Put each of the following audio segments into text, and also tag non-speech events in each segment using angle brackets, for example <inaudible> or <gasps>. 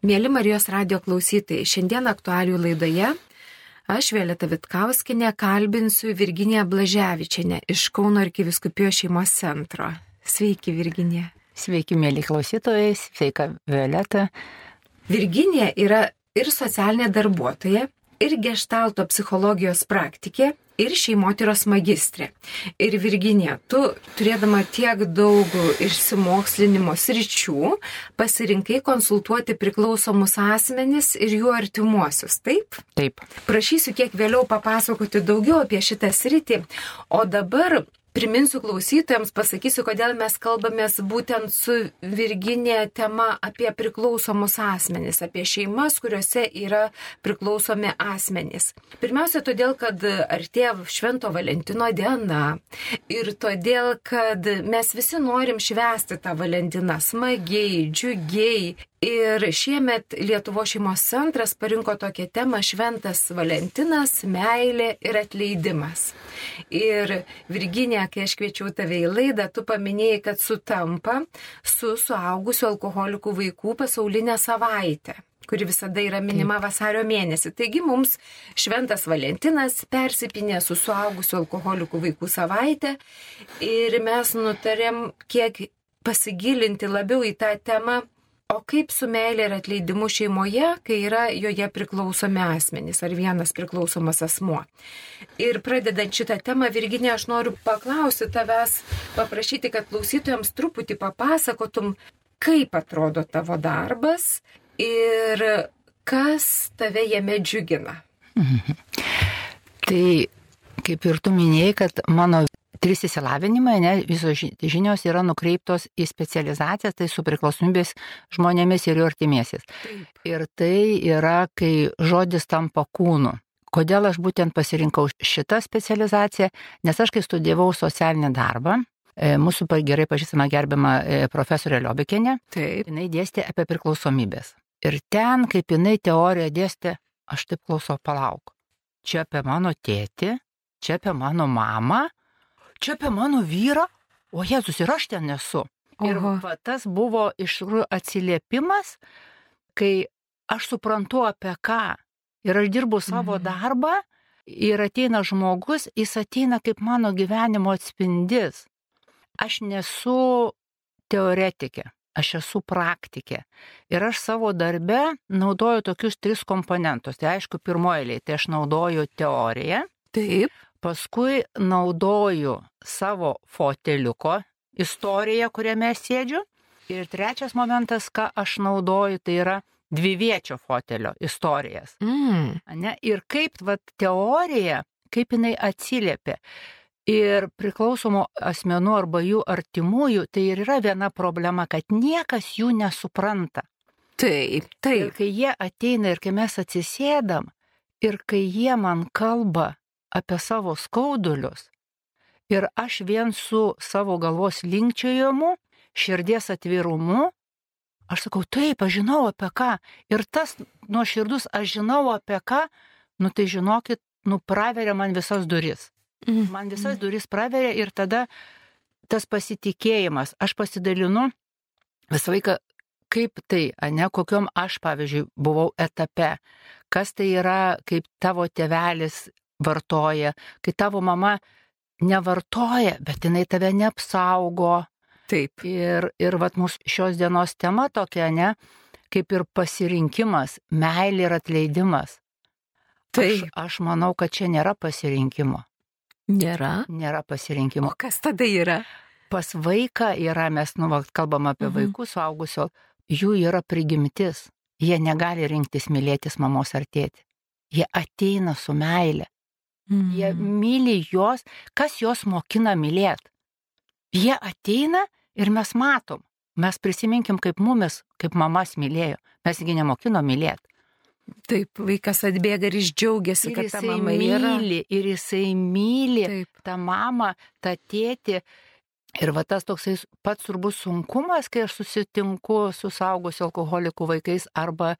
Mėly Marijos radio klausytojai, šiandien aktualių laidoje aš Vėlėta Vitkauskinė kalbinsiu Virginiją Blaževičianę iš Kauno arkiviskupijos šeimos centro. Sveiki, Virginija. Sveiki, mėly klausytojai, sveika Vėlėta. Virginija yra ir socialinė darbuotoja, ir gestalto psichologijos praktikė, ir šeimotyros magistrė. Ir Virginija, tu turėdama tiek daug išsimokslinimo sričių, pasirinkai konsultuoti priklausomus asmenis ir jų artimuosius, taip? Taip. Prašysiu kiek vėliau papasakoti daugiau apie šitą sritį, o dabar Priminsiu klausytojams, pasakysiu, kodėl mes kalbamės būtent su Virginė tema apie priklausomus asmenys, apie šeimas, kuriuose yra priklausomi asmenys. Pirmiausia, todėl, kad artėja Švento Valentino diena ir todėl, kad mes visi norim švęsti tą Valentiną smagiai, džiugiai Ir šiemet Lietuvo šeimos centras parinko tokią temą Šventas Valentinas, meilė ir atleidimas. Ir Virginija, kai aš kviečiau tave į laidą, tu paminėjai, kad sutampa su suaugusiu alkoholikų vaikų pasaulinė savaitė kuri visada yra minima vasario mėnesį. Taigi mums Šventas Valentinas persipinė su suaugusiu alkoholikų vaikų savaitė ir mes nutarėm kiek pasigilinti labiau į tą temą O kaip su meilė ir atleidimu šeimoje, kai yra joje priklausomi asmenys ar vienas priklausomas asmuo? Ir pradedant šitą temą, Virginė, aš noriu paklausyti tavęs, paprašyti, kad klausytojams truputį papasakotum, kaip atrodo tavo darbas ir kas tave jame džiugina. Mhm. <laughs> Tai kaip ir tu minėjai, kad mano trys įsilavinimai, ne, visos žinios yra nukreiptos į specializacijas, tai su priklausomybės žmonėmis ir jų artimiesis. Ir tai yra, kai žodis tampa kūnu. Kodėl aš būtent pasirinkau šitą specializaciją? Nes aš, kai studijavau socialinį darbą, e, mūsų gerai pažįstama gerbima e, profesorė Liobikinė, jinai dėstė apie priklausomybės. Ir ten, kaip jinai teoriją dėstė, aš taip klausau, palauk. Čia apie mano tėtį, čia apie mano mamą, čia apie mano vyrą, o Jėzus ir aš ten nesu. Ir va, tas buvo iš tikrųjų atsiliepimas, kai aš suprantu apie ką. Ir aš dirbu savo mhm. darbą ir ateina žmogus, jis ateina kaip mano gyvenimo atspindis. Aš nesu teoretikė, aš esu praktikė. Ir aš savo darbe naudoju tokius tris komponentus. Tai aišku, pirmoji, tai aš naudoju teoriją. Taip. Paskui naudoju savo foteliuko istoriją, kuriame sėdžiu. Ir trečias momentas, ką aš naudoju, tai yra dviviečio fotelio istorijas. Mm. Ne? Ir kaip vat, teorija, kaip jinai atsiliepia. Ir priklausomų asmenų arba jų artimųjų, tai ir yra viena problema, kad niekas jų nesupranta. Taip, taip. Ir kai jie ateina ir kai mes atsisėdam, ir kai jie man kalba apie savo skaudulius ir aš vien su savo galvos linkčiojimu, širdies atvirumu, aš sakau, taip, aš žinau apie ką. Ir tas nuoširdus, aš žinau apie ką, nu tai žinokit, nu praveria man visas duris. Man visas duris praveria ir tada tas pasitikėjimas, aš pasidalinu visą laiką, kaip tai, ne, kokiom aš, pavyzdžiui, buvau etape, kas tai yra, kaip tavo tėvelis vartoja, kai tavo mama nevartoja, bet jinai tave neapsaugo. Taip. Ir, ir vat mūsų šios dienos tema tokia, ne, kaip ir pasirinkimas, meilė ir atleidimas. Taip. Aš, aš manau, kad čia nėra pasirinkimo. Nėra. Nėra pasirinkimo. O kas tada yra? Pas vaiką yra, mes nu, kalbam apie mhm. vaikus, suaugusio, jų yra prigimtis. Jie negali rinktis mylėtis mamos ar tėti. Jie ateina su meile. Mm. Jie myli jos, kas jos mokina mylėti. Jie ateina ir mes matom. Mes prisiminkim, kaip mumis, kaip mamas mylėjo. Mesgi nemokino mylėti. Taip, vaikas atbėga ir jis džiaugiasi, ir kad ta mama myli, yra. ir jisai myli Taip. tą mamą, tą tėtį. Ir va tas toksai pats turbūt sunkumas, kai aš susitinku su saugusiu alkoholikų vaikais arba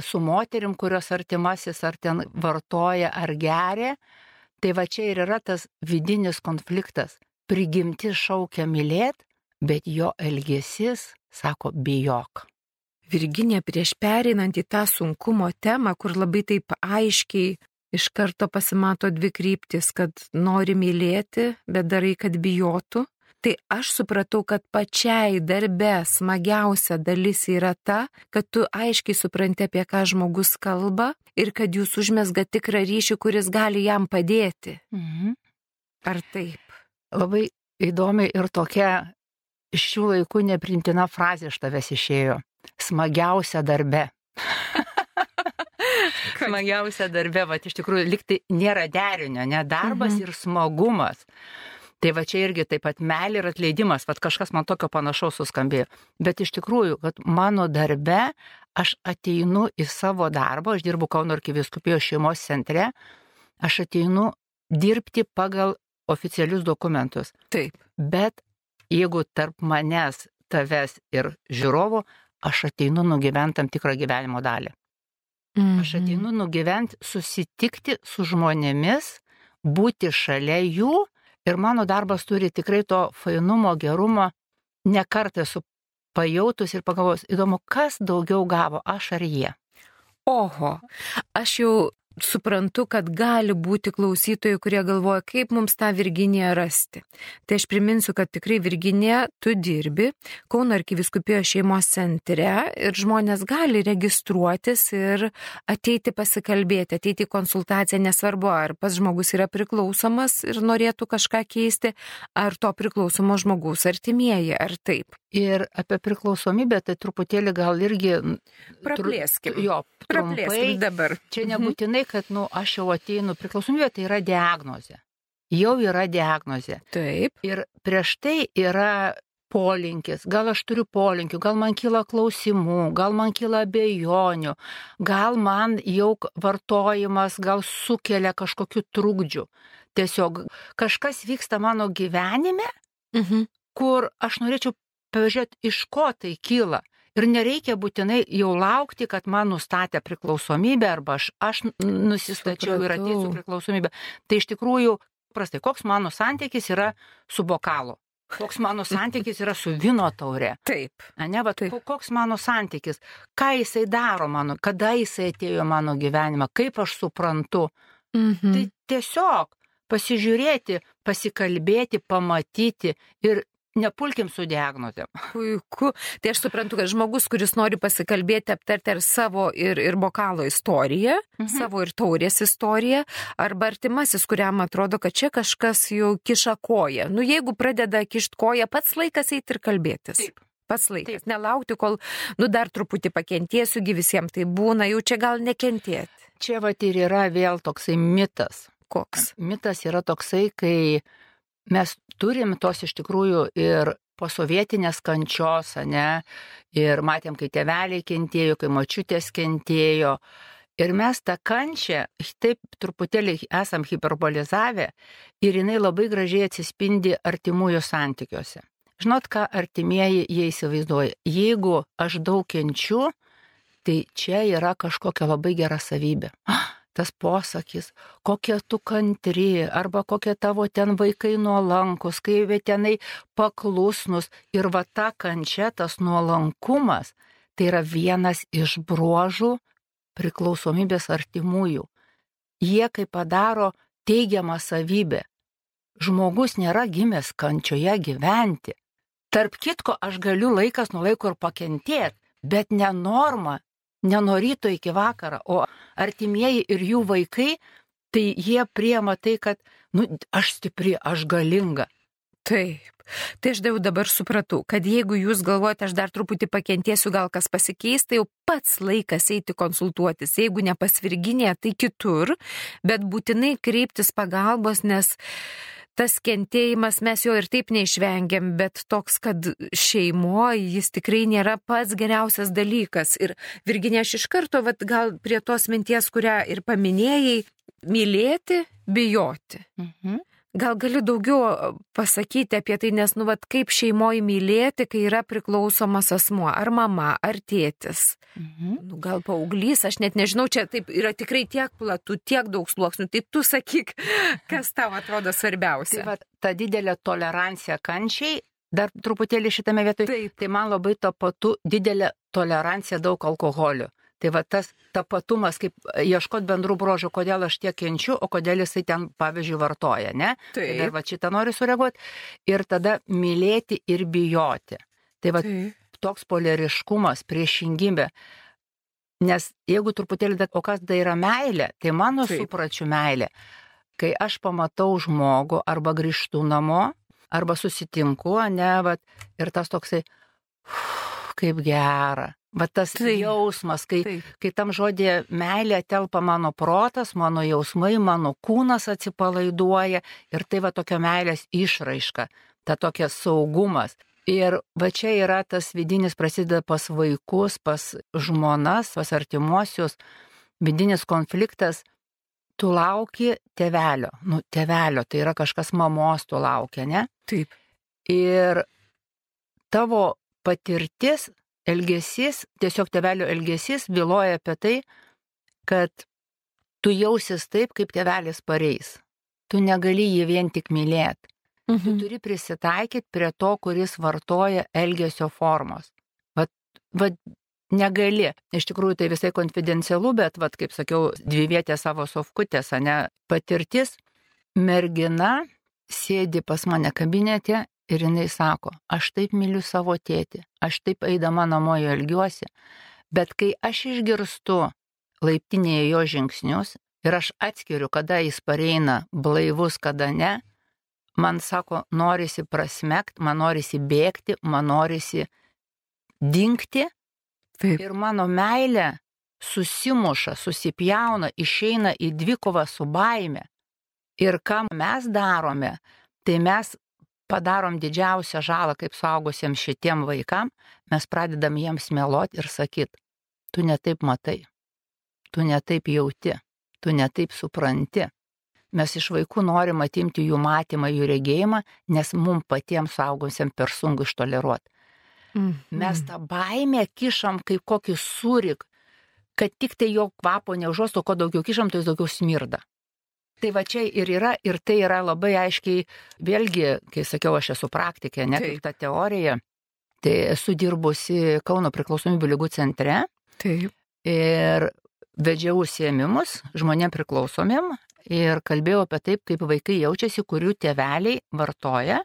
su moterim, kurios artimasis ar ten vartoja ar geria, Tai va čia ir yra tas vidinis konfliktas. Prigimti šaukia mylėt, bet jo elgesys sako bijok. Virginija, prieš pereinant į tą sunkumo temą, kur labai taip aiškiai iš karto pasimato dvi kryptis, kad nori mylėti, bet darai, kad bijotų, tai aš supratau, kad pačiai darbe smagiausia dalis yra ta, kad tu aiškiai supranti, apie ką žmogus kalba ir kad jūs užmesga tikrą ryšį, kuris gali jam padėti. Mhm. Ar taip? Labai įdomi ir tokia šių laikų neprintina frazė iš tavęs išėjo. Smagiausia darbe. <laughs> Smagiausia darbe, va, iš tikrųjų, liktai nėra derinio, ne darbas mhm. ir smagumas. Tai va čia irgi taip pat meilė ir atleidimas, va kažkas man tokio panašaus suskambėjo. Bet iš tikrųjų, kad mano darbe aš ateinu į savo darbą, aš dirbu Kauno arkiviskupijos šeimos centre, aš ateinu dirbti pagal oficialius dokumentus. Taip. Bet jeigu tarp manęs, tavęs ir žiūrovo, aš ateinu nugyventi tam tikrą gyvenimo dalį. Mhm. Aš ateinu nugyventi, susitikti su žmonėmis, būti šalia jų ir mano darbas turi tikrai to fainumo, gerumo. Nekartą esu pajautus ir pagalvojus, įdomu, kas daugiau gavo, aš ar jie. Oho, aš jau suprantu, kad gali būti klausytojai, kurie galvoja, kaip mums tą Virginiją rasti. Tai aš priminsiu, kad tikrai Virginija, tu dirbi Kauno arkiviskupijos šeimos centre ir žmonės gali registruotis ir ateiti pasikalbėti, ateiti į konsultaciją, nesvarbu, ar pas žmogus yra priklausomas ir norėtų kažką keisti, ar to priklausomo žmogus artimieji, ar taip. Ir apie priklausomybę, tai truputėlį gal irgi... Praplėskim. Jo, Praplėskim dabar. Čia nebūtinai, kad, nu, aš jau ateinu, priklausomybė tai yra diagnozė. Jau yra diagnozė. Taip. Ir prieš tai yra polinkis, gal aš turiu polinkių, gal man kyla klausimų, gal man kyla abejonių, gal man jau vartojimas, gal sukelia kažkokių trukdžių. Tiesiog kažkas vyksta mano gyvenime, Mhm. kur aš norėčiau pažiūrėti, iš ko tai kyla. Ir nereikia būtinai jau laukti, kad man nustatė priklausomybę arba aš, aš nusistačiau ir Supratau. ateisiu priklausomybę. Tai iš tikrųjų, prastai, koks mano santykis yra su bokalu, koks mano santykis yra su vino taure. Taip. Ne, va, Taip. ko- koks mano santykis, ką jisai daro mano, kada jisai atėjo mano gyvenimą, kaip aš suprantu. Mhm. Tai tiesiog pasižiūrėti, pasikalbėti, pamatyti ir nepulkim su diagnozėm. Puiku. Tai aš suprantu, kad žmogus, kuris nori pasikalbėti, aptarti ar savo ir, ir bokalo istoriją, mhm. savo ir taurės istoriją, arba artimasis, kuriam atrodo, kad čia kažkas jau kiša koją. Nu, jeigu pradeda kišti koją, pats laikas eiti ir kalbėtis. Taip. Pats laikas. Taip. Nelaukti, kol, nu, dar truputį pakentiesiugi visiems tai būna, jau čia gal nekentėti. Čia va ir yra vėl toksai mitas. Koks? Mitas yra toksai, kai mes turim tos iš tikrųjų ir posovietinės kančios, ne? Ir matėm, kai tėveliai kentėjo, kai mačiutės kentėjo. Ir mes tą kančią taip truputėlį esam hiperbolizavę ir jinai labai gražiai atsispindi artimųjų santykiuose. Žinot, ką artimieji jie įsivaizduoja. Jeigu aš daug kenčiu, tai čia yra kažkokia labai gera savybė. Ah, tas posakis, kokia tu kantri, arba kokie tavo ten vaikai nuolankus, kai jie tenai paklusnus. Ir va ta kančia, tas nuolankumas, tai yra vienas iš bruožų priklausomybės artimųjų. Jie kaip padaro teigiamą savybę. Žmogus nėra gimęs kančioje gyventi. Tarp kitko, aš galiu laikas nuo laiko ir pakentėti, bet ne norma, ne nuo ryto iki vakaro, o artimieji ir jų vaikai, tai jie priema tai, kad, nu, aš stipri, aš galinga. Taip. Tai aš jau dabar supratau, kad jeigu jūs galvojate, aš dar truputį pakentėsiu, gal kas pasikeis, tai jau pats laikas eiti konsultuotis. Jeigu ne pas Virginė, tai kitur, bet būtinai kreiptis pagalbos, nes tas kentėjimas mes jo ir taip neišvengiam, bet toks, kad šeimoje jis tikrai nėra pats geriausias dalykas. Ir Virginė, aš iš karto, vat, gal prie tos minties, kurią ir paminėjai, mylėti, bijoti. Mhm. Gal gali daugiau pasakyti apie tai, nes, nu, vat, kaip šeimoje mylėti, kai yra priklausomas asmuo, ar mama, ar tėtis. Mhm. Nu, gal paauglys, aš net nežinau, čia taip yra tikrai tiek platų, tiek daug sluoksnių. Taip tu sakyk, <laughs> kas tau atrodo Tai svarbiausia. va, ta didelė tolerancija kančiai dar truputėlį šitame vietoje. Taip. Tai man labai tapatu didelė tolerancija daug alkoholio. Tai va tas tapatumas, kaip ieškoti bendrų brožų, kodėl aš tiek kenčiu, o kodėl jisai ten, pavyzdžiui, vartoja, ne? Tai dar va šitą noriu sureaguoti. Ir tada mylėti ir bijoti. Tai va Taip. toks polariškumas, priešingybė. Nes jeigu truputėlį, o kas tai yra meilė, tai mano Taip. supračiu meilė. Kai aš pamatau žmogų arba grįžtu namo, arba susitinku, ne, vat, ir tas toksai, "Uf, kaip gera. Va tas Taip. jausmas, kai, Taip. kai tam žodė meilė telpa mano protas, mano jausmai, mano kūnas atsipalaiduoja ir tai va tokia meilės išraiška, ta tokia saugumas. Ir va čia yra tas vidinis prasideda pas vaikus, pas žmonas, pas artimuosius, vidinis konfliktas. Tu lauki tevelio, nu tevelio, tai yra kažkas mamos tu laukia, ne? Taip. Ir tavo patirtis, elgesys, tiesiog tevelio elgesys byloja apie tai, kad tu jausis taip, kaip tevelis pareis. Tu negali jį vien tik mylėti. Tu Mhm. turi prisitaikyti prie to, kuris vartoja elgesio formos. Vat, vat negali. Iš tikrųjų tai visai konfidencialu, bet, vat, kaip sakiau, dvivietė savo sofkutės, ne patirtis. Mergina sėdi pas mane kabinete ir jinai sako, aš taip myliu savo tėtį, aš taip eidama namo jo ilgiuosi, bet kai aš išgirstu laiptinėje jo žingsnius ir aš atskiriu, kada jis pareina blaivus, kada ne, man sako, norisi prasmekt, man norisi bėgti, man norisi dinkti Taip. ir mano meilė susimuša, susipjauna, išeina į dvikovą su baime. Ir ką mes darome, tai mes padarom didžiausią žalą kaip suaugusiems šitiem vaikam, mes pradedam jiems meloti ir sakyti, tu netaip matai, tu netaip jauti, tu netaip supranti. Mes iš vaikų norim atimti jų matymą, jų regėjimą, nes mums patiems suaugusiems per sunku ištoleruoti. Mhm. Mes tą baimę kišam kaip kokį surik, kad tik tai jo kvapo neužuosto, kuo daugiau kišam, tai jis daugiau smirda. Tai va čia ir yra, ir tai yra labai aiškiai, vėlgi, kai sakiau, aš esu praktikė, ne Taip. ta teorija, tai esu dirbusi Kauno priklausomybių lygų centre Taip. ir vedžiau užsiemimus žmonėm priklausomiem ir kalbėjau apie taip, kaip vaikai jaučiasi, kurių tėveliai vartoja.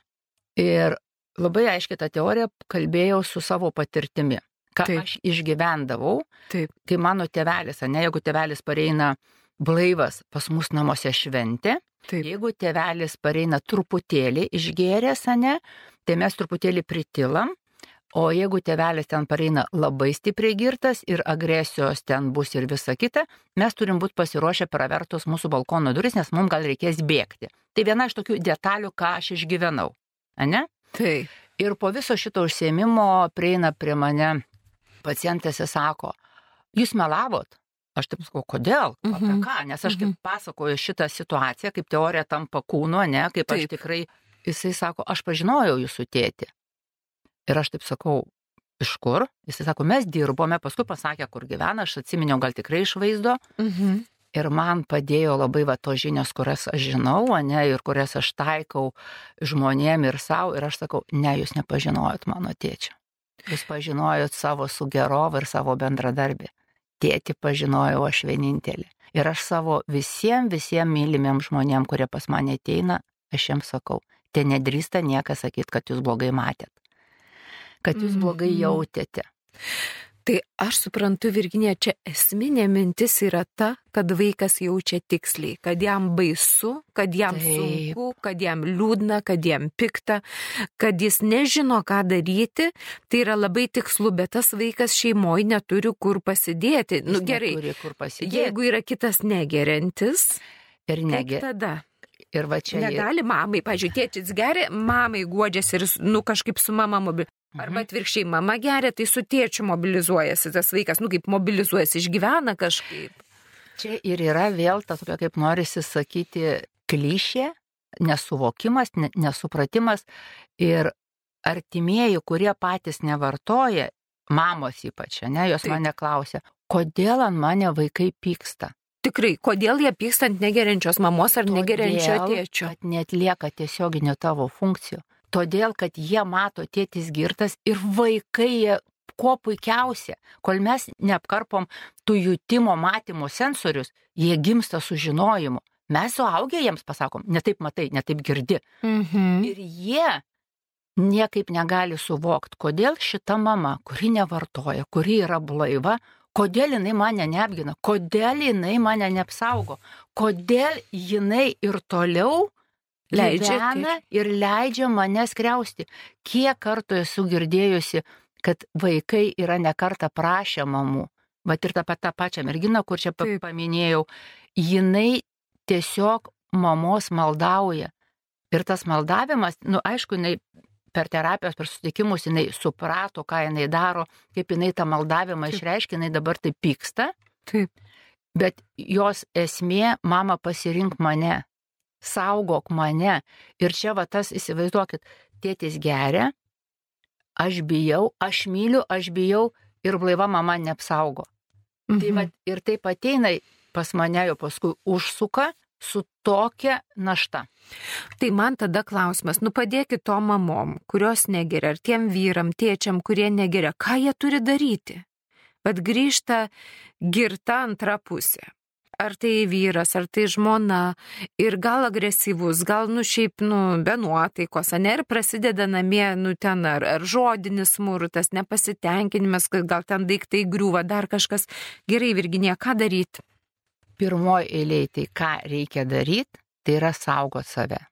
Ir labai aiškiai tą teoriją kalbėjau su savo patirtimi. Ką taip. aš išgyvendavau, Taip. kai mano tėvelis, ne, jeigu tėvelis pareina blaivas pas mus namuose šventė, Taip. jeigu tėvelis pareina truputėlį išgėręs, ne, tai mes truputėlį pritilam, o jeigu tėvelis ten pareina labai stipriai girtas ir agresijos ten bus ir visa kita, mes turim būti pasiruošę pravertus mūsų balkono duris, nes mums gal reikės bėgti. Tai viena iš tokių detalių, ką aš išgyvenau. Ne? Taip. Ir po viso šito užsiemimo prieina prie mane pacientas ir sako, jūs melavot? Aš taip sakau, kodėl? Apie Mhm. ką? Nes aš kaip Mhm. pasakoju šitą situaciją, kaip teorija tampa kūnu, ne, kaip aš Taip. tikrai, jisai sako, aš pažinojau jūsų tėtį. Ir aš taip sakau, iš kur? Jisai sako, mes dirbome, paskui pasakė, kur gyvena, aš atsiminiau gal tikrai iš vaizdo. Mhm. Ir man padėjo labai va tos žinios, kurias aš žinau, ne, ir kurias aš taikau žmonėm ir savo. Ir aš sakau, ne, jūs nepažinojot mano tėčio. Jūs pažinojot savo sugerovą ir savo bendradarbį. Tėti pažinojau aš vienintelį. Ir aš savo visiems, visiems mylimiem žmonėm, kurie pas mane ateina, aš jiems sakau, te nedrįsta niekas sakyti, kad jūs blogai matėt. Kad jūs blogai Mhm. jautėte. Tai aš suprantu, Virginė, čia esminė mintis yra ta, kad vaikas jaučia tiksliai, kad jam baisu, kad jam Taip. sunku, kad jam liūdna, kad jam pikta, kad jis nežino, ką daryti. Tai yra labai tikslu, bet tas vaikas šeimoje neturi kur pasidėti. Nu Jis gerai, neturi kur pasidėti. jeigu yra kitas negeriantis, Ir negi. tada? Ir va čia. Negali mamai, pažiūrėjau, tėtis geria, mamai guodžiasi ir, nu, kažkaip su mama mobilizuoja. Arba Mhm. atvirkščiai, mama geria, tai su tėčiu mobilizuojasi tas vaikas, nu kaip mobilizuojasi, išgyvena kažkaip. Čia ir yra vėl ta tokia, kaip norisi sakyti, klišė, nesuvokimas, ne- nesupratimas ir artimieji, kurie patys nevartoja, mamos ypač, ne, jos Taip. mane klausia, kodėl ant mane vaikai pyksta. Tikrai, kodėl jie pyksta ant negeriančios mamos ar negeriančio Todėl, tėčio? Kad netlieka tiesioginių tavo funkcijų. Todėl kad jie mato tėtis girtas ir vaikai kuo puikiausia, kol mes neapkarpom tų jutimo matymo sensorius, jie gimsta su žinojimu. Mes suaugę jiems pasakom, netaip matai, netaip girdi. Mhm. Ir jie niekaip negali suvokti, kodėl šita mama, kuri nevartoja, kuri yra blaiva, kodėl jinai mane neapgina, kodėl jinai mane neapsaugo, kodėl jinai ir toliau Leidžia gyvena ir leidžia mane skriausti. Kiek kartų esu girdėjusi, kad vaikai yra nekarta prašę mamų. Vat ir tą, tą pačią merginą, kur čia Taip. paminėjau, jinai tiesiog mamos maldauja. Ir tas maldavimas, nu aišku, jinai per terapijos, per sutikimus, jinai suprato, ką jinai daro, kaip jinai tą maldavimą Taip. išreiškia, jinai dabar taip pyksta, Taip. bet jos esmė, mama pasirink mane, saugok mane. Ir čia va tas, įsivaizduokit, tėtis geria, aš bijau, aš myliu, aš bijau ir blaiva mama neapsaugo. Tai Mhm. va, ir taip ateina pas mane jau paskui užsuka su tokia našta. Tai man tada klausimas, nu padėkit to mamom, kurios negeria, ar tiem vyram, tėčiam, kurie negeria, ką jie turi daryti? Bet grįžta girta antra pusė. Ar tai vyras, ar tai žmona, ir gal agresyvus, gal, nu šiaip, nu, be nuotaikos, ne, ir prasideda namie, nu, ten, ar, ar žodinis smurtas, nepasitenkinimas, kad gal ten daiktai griūva, dar kažkas. Gerai, Virginija, ką daryti? Pirmoji eilė, tai ką reikia daryti, tai yra saugot save.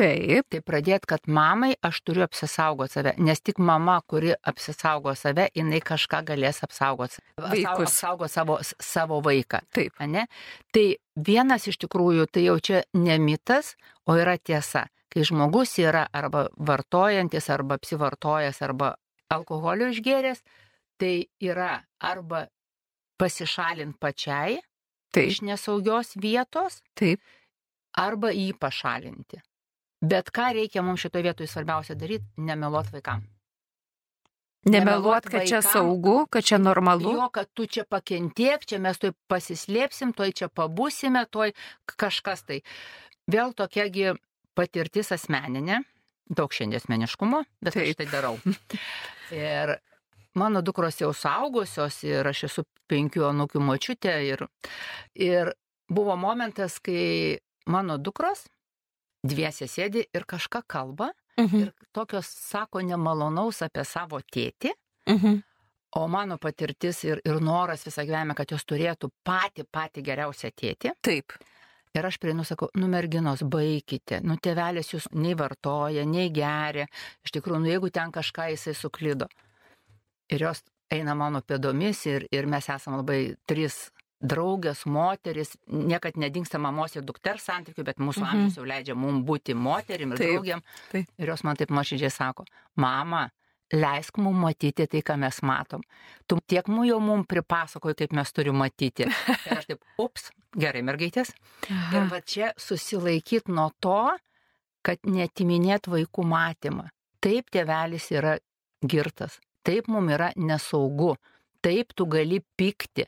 Taip, Tai pradėt, kad mamai aš turiu apsisaugoti save, nes tik mama, kuri apsisaugo save, jinai kažką galės apsaugoti. Vaikus. Apsaugoti savo, savo vaiką. taip. Ane? Tai vienas iš tikrųjų, tai jau čia ne mitas, o yra tiesa. Kai žmogus yra arba vartojantis, arba apsivartojęs, arba alkoholio išgėręs, tai yra arba pasišalint pačiai Taip, iš nesaugios vietos, taip. arba jį pašalinti. Bet ką reikia mums šitoje vietoje svarbiausia daryti - nemeluot vaikam. Nemeluot, kad čia vaikam. saugu, kad čia normalu. Jo, kad tu čia pakentiek, čia mes tuoj pasislėpsim, tuoj čia pabūsime, tuoj kažkas tai. Vėl tokiagi patirtis asmeninė, daug šiandien asmeniškumo, bet Taip. aš tai darau. <laughs> Ir mano dukros jau saugusios ir aš esu penkių anūkių močiutė ir, ir buvo momentas, kai mano dukros dviese sėdi ir kažką kalba Mhm. ir tokios sako nemalonaus apie savo tėtį. Mhm. O mano patirtis ir, ir noras visą gyvenimą, kad jos turėtų patį, patį geriausią tėtį. Taip. Ir aš prieinu, sakau, nu merginos, baikite, nu tėvelis jūs nei vartoja, nei geria. Iš tikrųjų, nu jeigu ten kažką jisai suklydo. Ir jos eina mano pėdomis ir, ir mes esame labai trys draugės, moteris, niekad nedingsta mamos ir dukters santykių, bet mūsų Mhm. mhm. amžius jau leidžia mums būti moterim ir Taip, draugiam. taip. Ir jos man taip nuoširdžiai sako, mama, leisk mums matyti tai, ką mes matom. Tu tiek mu jau mums pripasakoji, kaip mes turime matyti. <laughs> Ir aš taip, ups, gerai, mergaitės. Ir va čia susilaikyt nuo to, kad netiminėt vaikų matymą. Taip tėvelis yra girtas, taip mums yra nesaugu, taip tu gali pykti.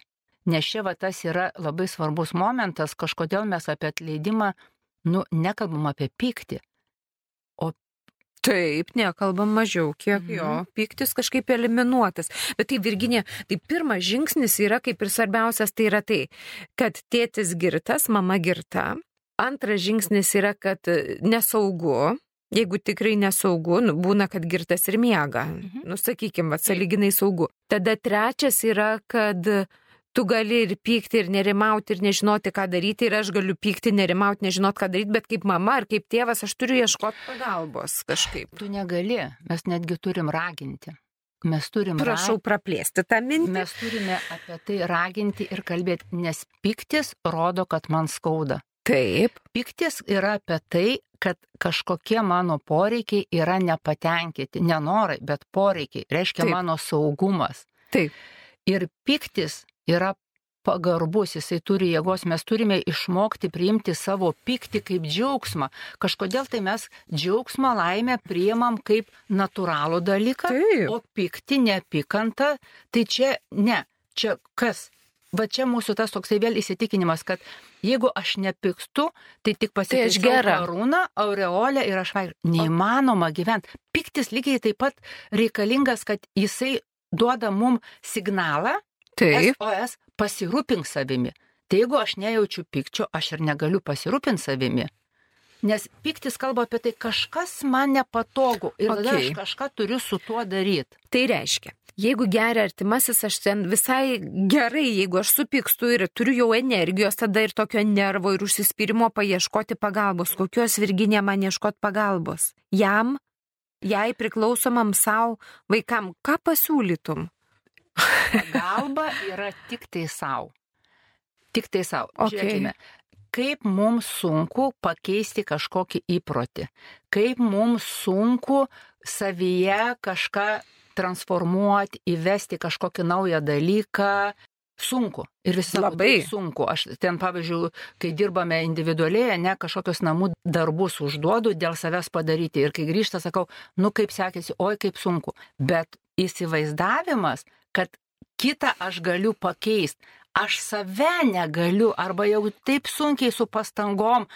Nes čia va tas yra labai svarbus momentas, kažkodėl mes apie atleidimą, nu, nekalbam apie pyktį. Taip, nekalbam mažiau, kiek Mhm. jo, piktis kažkaip eliminuotas. Bet tai, Virginė, tai pirmas žingsnis yra kaip ir svarbiausias, tai yra tai, kad tėtis girtas, mama girta. Antras žingsnis yra, kad e, nesaugu. Jeigu tikrai nesaugu, nu, būna, kad girtas ir miega. Mhm. Nu, sakykime, va, saliginai saugu. Tada trečias yra, kad tu gali ir pykti, ir nerimauti, ir nežinoti, ką daryti, ir aš galiu pykti, nerimauti, nežinoti, ką daryti, bet kaip mama ar kaip tėvas aš turiu ieškoti pagalbos kažkaip. Tu negali, mes netgi turim raginti. Mes turim Prašau praplėsti tą mintį. Mes turime apie tai raginti ir kalbėti, nes piktis rodo, kad man skauda. Taip. Piktis yra apie tai, kad kažkokie mano poreikiai yra nepatenkinti, nenorai, bet poreikiai, reiškia Taip. mano saugumas. Taip. Ir piktis yra pagarbus, jisai turi jėgos, mes turime išmokti priimti savo pyktį kaip džiaugsmą. Kažkodėl tai mes džiaugsmą laimę priimam kaip natūralų dalyką, Taip. o pyktį, neapykantą, tai čia ne, čia kas? va čia mūsų tas toksai vėl įsitikinimas, kad jeigu aš nepykstu, tai tik Tai pasitaisiau gera. karūną, aureolę ir aš vaikščiu. Neįmanoma gyventi. Piktis lygiai taip pat reikalingas, kad jisai duoda mum signalą, Taip. SOS, pasirūpink savimi. Tai jeigu aš nejaučiu pykčio, aš ir negaliu pasirūpinti savimi. Nes piktis kalba apie tai, kažkas man nepatogu ir tada Okei. aš kažką turiu su tuo daryti. Tai reiškia, jeigu geria artimasis, aš ten visai gerai, jeigu aš supykstu ir turiu jau energijos, tada ir tokio nervo ir užsispyrimo paieškoti pagalbos. Kokios virginė man ieškoti pagalbos? Jam, jai priklausomam savo vaikam, ką pasiūlytum? Pagalba yra tik tai savo. Tik tai savo. Okei. Žiūrėkime, kaip mums sunku pakeisti kažkokį įprotį, kaip mums sunku savyje kažką transformuoti, įvesti kažkokį naują dalyką. Sunku. Ir visi sako, Labai. "Taip, sunku. Aš ten, pavyzdžiui, kai dirbame individualiai, ne kažkokius namų darbus užduodu dėl savęs padaryti. Ir kai grįžta, sakau, nu kaip sekėsi, oi kaip sunku. Bet įsivaizdavimas, kad kitą aš galiu pakeisti, aš save negaliu, arba jau taip sunkiai su pastangom,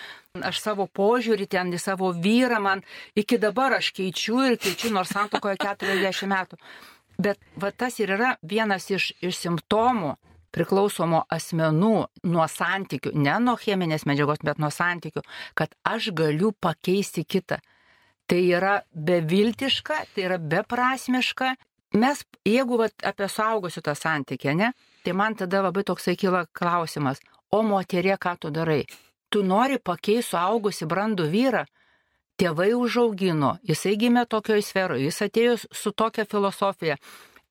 aš savo požiūrį ten į savo vyrą, man iki dabar aš keičiu ir keičiu, nors santokoje 40 metų. Bet va tas ir yra vienas iš, iš simptomų priklausomo asmenų nuo santykių, ne nuo cheminės medžiagos, bet nuo santykių, kad aš galiu pakeisti kitą. Tai yra beviltiška, tai yra beprasmiška. Mes, jeigu vat, apie suaugusių tą santykį, ne, tai man tada labai toksai kyla klausimas, o moterie, ką tu darai? Tu nori pakeisti suaugusi brandų vyrą? Tėvai užaugino, jisai gimė tokioje sferoje, jis atėjo su tokia filosofija,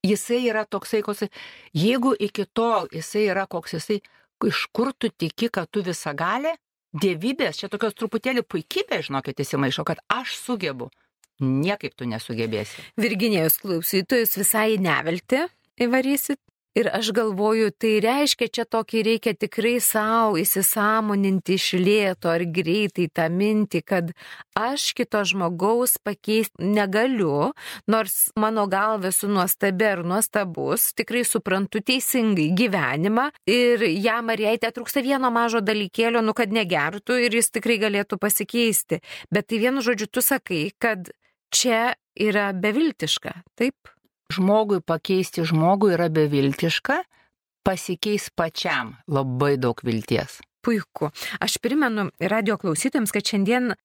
jisai yra toksai, koks, jeigu iki tol jisai yra koks jisai, iš kur tu tiki, kad tu visą galę, dievybės, čia tokios truputėlį puikybės, žinokit, įsimaišo, kad aš sugebu. Niekaip tu nesugebėsi. Virginėjus klausytojus visai nevelti įvarysit. Ir aš galvoju, tai reiškia, čia tokį reikia tikrai savo įsisamoninti iš lėto ar greitai tą mintį, kad aš kito žmogaus pakeisti negaliu, nors mano galva esu nuostabi ar nuostabus, tikrai suprantu teisingai gyvenimą ir jam ar jai te trūksta vieno mažo dalykėlio, nu kad negertų ir jis tikrai galėtų pasikeisti. Bet tai vienu žodžiu tu sakai, kad čia yra beviltiška, taip? Žmogui pakeisti žmogų yra beviltiška, pasikeis pačiam labai daug vilties. Puiku. Aš primenu radio klausytėms, kad šiandien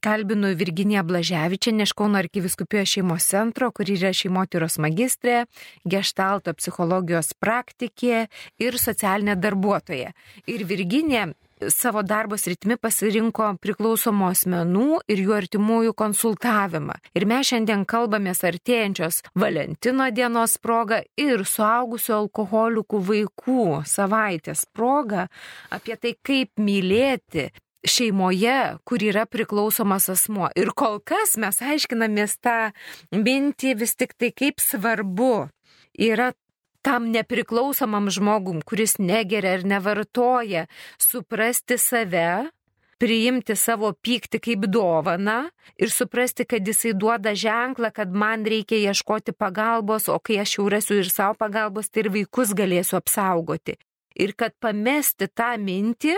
kalbinu Virginiją Blaževičią Kauno arkiviskupijos šeimos centro, kur yra šeimotyros magistrė, gestalto psichologijos praktikė ir socialinė darbuotoja. Ir Virginija savo darbo sritimi pasirinko priklausomų asmenų ir jų artimųjų konsultavimą. Ir mes šiandien kalbamės artėjančios Valentino dienos proga ir suaugusių alkoholikų vaikų savaitės proga apie tai, kaip mylėti šeimoje, kur yra priklausomas asmuo. Ir kol kas mes aiškinamės tą mintį vis tik tai, kaip svarbu yra tam nepriklausomam žmogum, kuris negeria ir nevartoja, suprasti save, priimti savo pyktį kaip dovaną ir suprasti, kad jisai duoda ženklą, kad man reikia ieškoti pagalbos, o kai aš jau rasiu ir savo pagalbos, tai ir vaikus galėsiu apsaugoti. Ir kad pamesti tą mintį,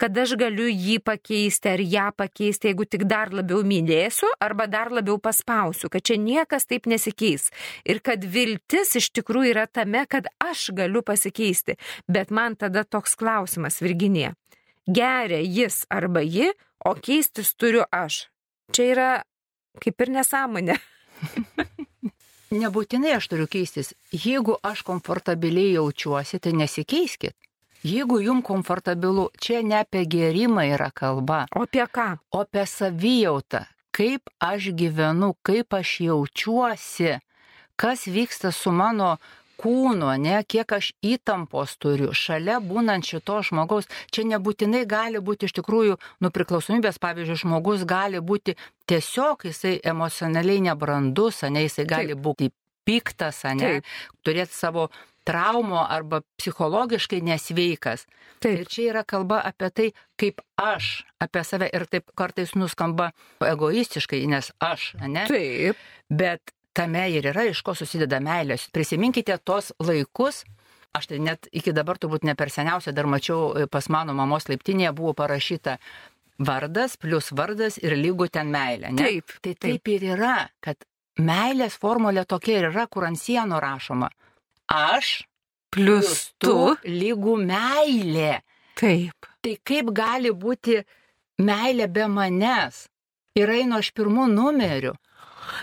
kad aš galiu jį pakeisti ar ją pakeisti, jeigu tik dar labiau mylėsiu arba dar labiau paspausiu, kad čia niekas taip nesikeis. Ir kad viltis iš tikrųjų yra tame, kad aš galiu pasikeisti. Bet man tada toks klausimas, Virginija. Geria jis arba ji, o keistis turiu aš. Čia yra kaip ir nesąmonė. <laughs> Nebūtinai aš turiu keistis. Jeigu aš komfortabiliai jaučiuosi, tai nesikeiskit. Jeigu jum komfortabilu, čia ne apie gerimą yra kalba, O apie ką? o apie savijautą. Kaip aš gyvenu, kaip aš jaučiuosi, kas vyksta su mano kūnu, ne, kiek aš įtampos turiu šalia būnant šito žmogaus. Čia nebūtinai gali būti iš tikrųjų nupriklausomybės, pavyzdžiui, žmogus gali būti tiesiog jisai emocionaliai nebrandus, ne, jisai gali būti piktas, ne, Taip. turėti savo traumų arba psichologiškai nesveikas. Ir Taip. čia yra kalba apie tai, kaip aš apie save ir taip kartais nuskamba egoistiškai, nes aš, ne? Taip. Bet tame ir yra, iš ko susideda meilės. Prisiminkite tos laikus, aš tai net iki dabar turbūt ne per seniausia dar mačiau e, pas mano mamos laiptinėje buvo parašyta vardas plus vardas ir lygų ten meilė. Ne? Taip, Tai taip ir yra, kad meilės formulė tokia ir yra, kur ant sienų rašoma. Aš Plius tu. lygų meilė. Taip. Tai kaip gali būti meilė be manęs? Ir einu aš pirmų numerių.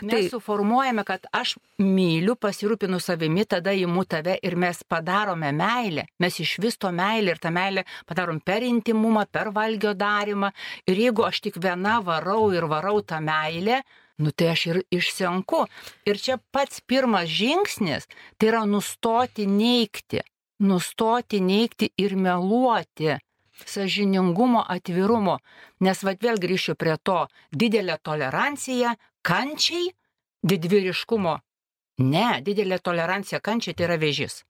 Mes Tai- suformuojame, kad aš myliu, pasirūpinu savimi, tada įimu tave ir mes padarome meilę. Mes iš vis to meilę ir tą meilę padarom per intimumą, per valgio darimą. Ir jeigu aš tik viena varau ir varau tą meilę, nu tai aš ir išsenku. Ir čia pats pirmas žingsnis - tai yra nustoti neikti. Nustoti neikti ir meluoti sažiningumo, atvirumo. Nes vad vėl grįšiu prie to didelė tolerancija, kančiai, didvyriškumo. Ne, didelė tolerancija kančiai tai yra vėžys.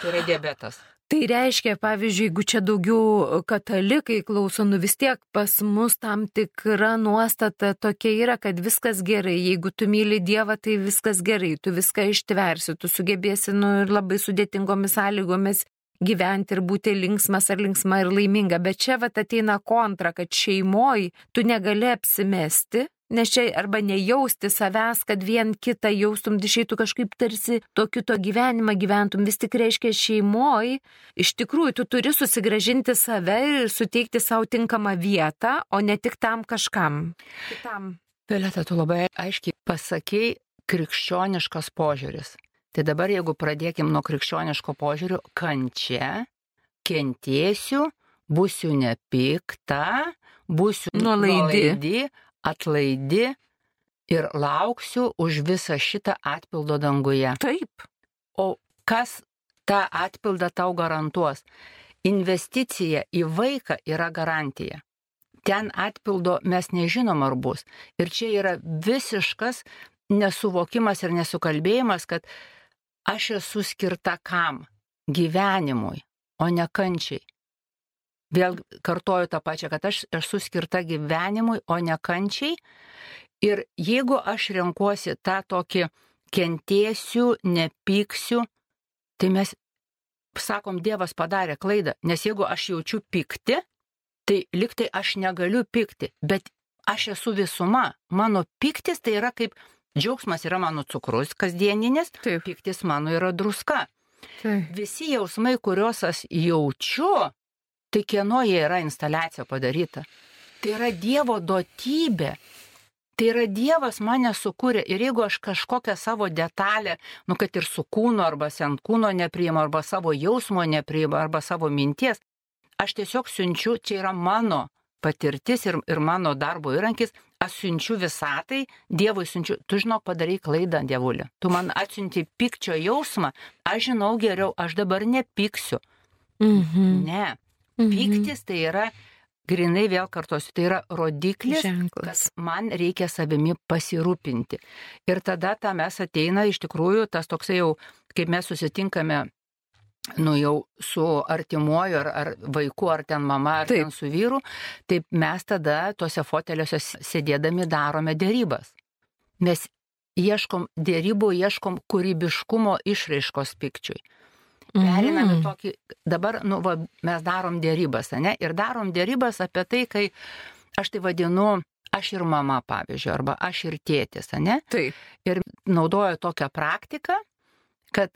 Tai yra diabetas. Tai reiškia, pavyzdžiui, jeigu čia daugiau katalikai klauso, nu vis tiek pas mus tam tikra nuostata tokia yra, kad viskas gerai. Jeigu tu myli Dievą, tai viskas gerai, tu viską ištversi, tu sugebėsi nu, ir labai sudėtingomis sąlygomis gyventi ir būti linksmas ar linksma ir laiminga. Bet čia vat ateina kontra, kad šeimoji tu negali apsimesti, Nes čia arba nejausti savęs, kad vien kitą jaustum, išeitų kažkaip tarsi to kito gyvenimą gyventum, vis tik reiškia šeimoji, iš tikrųjų tu turi susigražinti save ir suteikti savo tinkamą vietą, o ne tik tam kažkam. Kitam. Violeta, tu labai aiškiai pasakėjai krikščioniškas požiūris. Tai dabar jeigu pradėkim nuo krikščioniško požiūrio, kančia, kentėsiu, būsiu nepikta, būsiu Nuolaidi. nuolaidi atlaidi ir lauksiu už visą šitą atpildo danguje. Taip. O kas tą atpildą tau garantuos? Investicija į vaiką yra garantija. Ten atpildo mes nežinom ar bus. Ir čia yra visiškas nesuvokimas ir nesukalbėjimas, kad aš esu skirta kam? Gyvenimui, o ne kančiai. Vėl kartoju tą pačią, kad aš esu skirta gyvenimui, o ne kančiai. Ir jeigu aš renkuosi tą tokį kentėsiu, nepyksiu, tai mes sakom, Dievas padarė klaidą, nes jeigu aš jaučiu pykti, tai liktai aš negaliu pykti, bet aš esu visuma. Mano pyktis tai yra kaip džiaugsmas yra mano cukrus kasdieninis, Taip. pyktis mano yra druska. Taip. Visi jausmai, kuriuos aš jaučiu, tai kieno jie yra instaliacija padaryta. Tai yra Dievo duotybė. Tai yra Dievas mane sukūrė ir jeigu aš kažkokią savo detalę, nu kad ir su kūnu arba sent kūno nepriimu, arba savo jausmo nepriimu, arba savo minties, aš tiesiog siunčiu, čia yra mano patirtis ir, ir mano darbo įrankis, aš siunčiu visatai, Dievui siunčiu, tu žinok, padarai klaidą, Dievulė. Tu man atsiunti pykčio jausmą, aš žinau geriau, aš dabar nepyksiu. Mhm. Ne. Mhm. Pyktis tai yra, grinai vėl kartosiu, tai yra rodiklis, Ženklas. man reikia savimi pasirūpinti. Ir tada tą mes ateina iš tikrųjų tas toksai jau, kaip mes susitinkame, nu jau su artimuoju ar, ar vaiku, ar ten mama, ar Taip. ten su vyru, taip mes tada tuose foteliuose sėdėdami darome dėrybas. Mes ieškom dėrybų, ieškom kūrybiškumo išraiškos pikčiui. Perinam į Mhm. tokį, dabar, nu, va, mes darom dėrybas, ne? Ir darom dėrybas apie tai, kai aš tai vadinu, aš ir mama, pavyzdžiui, arba aš ir tėtis, ne? Taip. Ir naudoju tokią praktiką, kad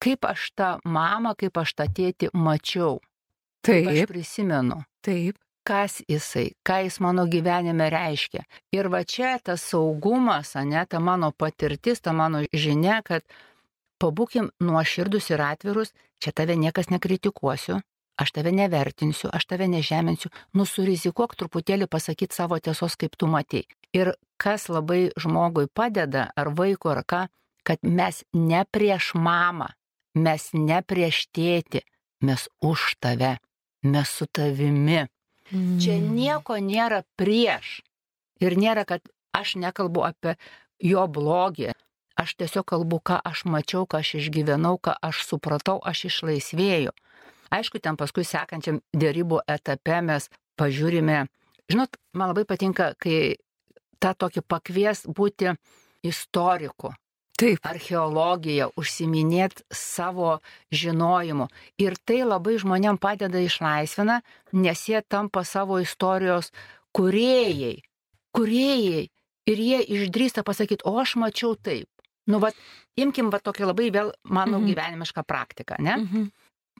kaip aš tą mamą, kaip aš tą tėtį mačiau, kaip aš Taip. prisimenu, Taip. kas jisai, ką jis mano gyvenime reiškia. Ir va čia tas saugumas, ne, ta mano patirtis, ta mano žinia, kad pabūkim nuoširdus ir atvirus, čia tave niekas nekritikuosiu, aš tave nevertinsiu, aš tave nežeminsiu, nusurizikuok truputėlį pasakyti savo tiesos, kaip tu matei. Ir kas labai žmogui padeda, ar vaikui, ar ką, kad mes ne prieš mamą, mes ne prieš tėtį, mes už tave, mes su tavimi. Čia Mhm. nieko nėra prieš. Ir nėra, kad aš nekalbu apie jo blogį. Aš tiesiog kalbu, ką aš mačiau, ką aš išgyvenau, ką aš supratau, aš išlaisvėjau. Aišku, ten paskui sekančiam dėrybų etape mes pažiūrime. Žinot, man labai patinka, kai tą tokį pakvies būti istoriku. Taip. archeologiją, užsiminėti savo žinojimu. Ir tai labai žmonėm padeda išlaisvina, nes jie tampa savo istorijos kuriejai. Kuriejai. Ir jie išdrįsta pasakyti, o aš mačiau taip. Nu, va, imkim va tokią labai vėl mano mhm. gyvenimišką praktiką, ne? Mhm.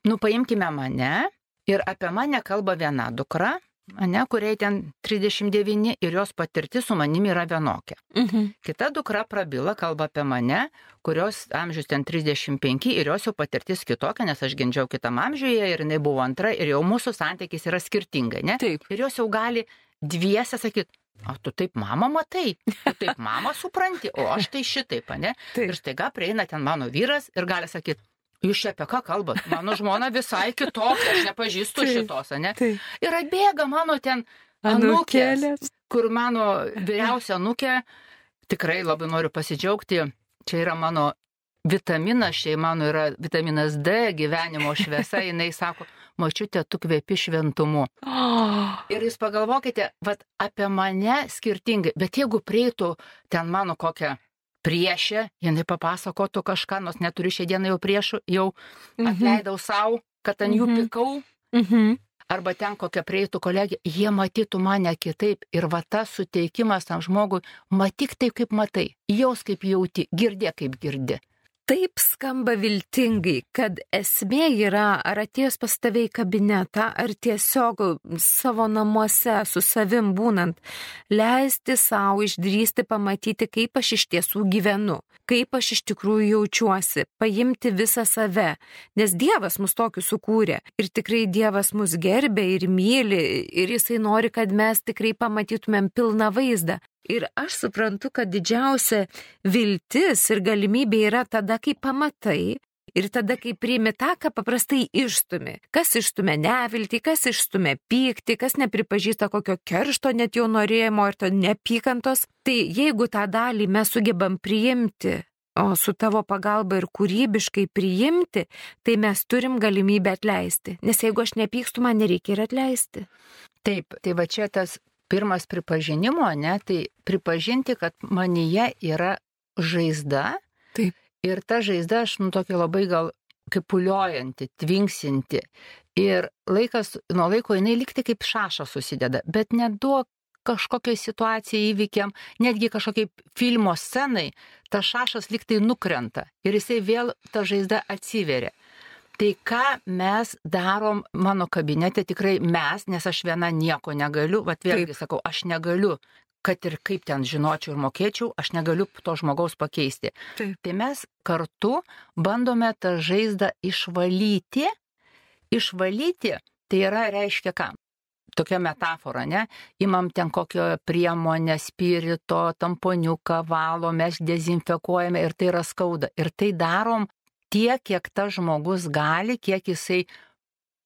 Nu, paimkime mane ir apie mane kalba viena dukra, ne, kuriai ten 39 ir jos patirtis su manimi yra vienokia. Mhm. Kita dukra prabyla, kalba apie mane, kurios amžius ten 35 ir jos jau patirtis kitokia, nes aš gimdžiau kitam amžiuje ir jinai buvo antra ir jau mūsų santykis yra skirtingai, ne? Taip. Ir jos jau gali dviese sakyti, O tu taip mamą matai, tu taip mamą supranti, o aš tai šitaip, ne? Taip. Ir staiga prieina ten mano vyras ir gali sakyti, Jūs čia apie ką kalbat? Mano žmona visai kitokia, aš nepažįstu tai, šitos, ne? Tai. Ir atbėga mano ten anukėlės, kur mano vyriausia anukė, tikrai labai noriu pasidžiaugti, čia yra mano vitaminas, šiai mano yra vitaminas D, gyvenimo šviesa, jinai sako, mačiute, tu kvepi šventumu. Oh. <gasps> Ir jūs pagalvokite, vat apie mane skirtingai, bet jeigu prieitų ten mano kokią priešė, jinai papasakotų kažką, nors neturiu šią dieną jau priešų, jau mhm. atleidau savo, kad ant jų mhm. pikau. Mhm. Arba ten kokia prieitų kolegija, jie matytų mane kitaip ir va tas suteikimas tam žmogui, matyk taip, kaip matai, jaus kaip jauti, girdė kaip girdi taip skamba viltingai, kad esmė yra, ar atėjus pas tave į kabinetą, ar tiesiog savo namuose su savim būnant, leisti savo išdrysti pamatyti, kaip aš iš tiesų gyvenu, kaip aš iš tikrųjų jaučiuosi, paimti visą save, nes Dievas mus tokius sukūrė ir tikrai Dievas mus gerbė ir myli ir jisai nori, kad mes tikrai pamatytumėm pilną vaizdą. Ir aš suprantu, kad didžiausia viltis ir galimybė yra tada, kai pamatai ir tada, kai priimi tą, ką paprastai išstumi. Kas išstumia neviltį, kas išstumia pyktį, kas nepripažįsta kokio keršto net jau norėjimo ir to nepykantos. Tai jeigu tą dalį mes sugebam priimti, o su tavo pagalba ir kūrybiškai priimti, tai mes turim galimybę atleisti. Nes jeigu aš nepykstu, man nereikia ir atleisti. Taip, tai va čia tas pirmas pripažinimo, ne, tai pripažinti, kad manyje yra žaizda. Taip. Ir ta žaizda, aš, nu, tokia labai gal kaip puliojanti, tvinksinti. Ir laikas, nuo laiko jinai likti kaip šaša susideda, bet neduok kažkokiai situacijai įvykiam, netgi kažkokiai filmo scenai, ta šašas liktai nukrenta ir jisai vėl ta žaizda atsiveria. Tai ką mes darom mano kabinete, tikrai mes, nes aš viena nieko negaliu, va vėlgi sakau, aš negaliu, kad ir kaip ten žinočiau ir mokėčiau, aš negaliu to žmogaus pakeisti. Taip. Tai mes kartu bandome tą žaizdą išvalyti. Išvalyti tai yra reiškia ką? Tokia metafora, ne? Imam ten kokio priemonę, spirito, tamponiuką, valom, mes dezinfekuojame ir tai yra skauda. Ir tai darom tiek, kiek tas žmogus gali, kiek jisai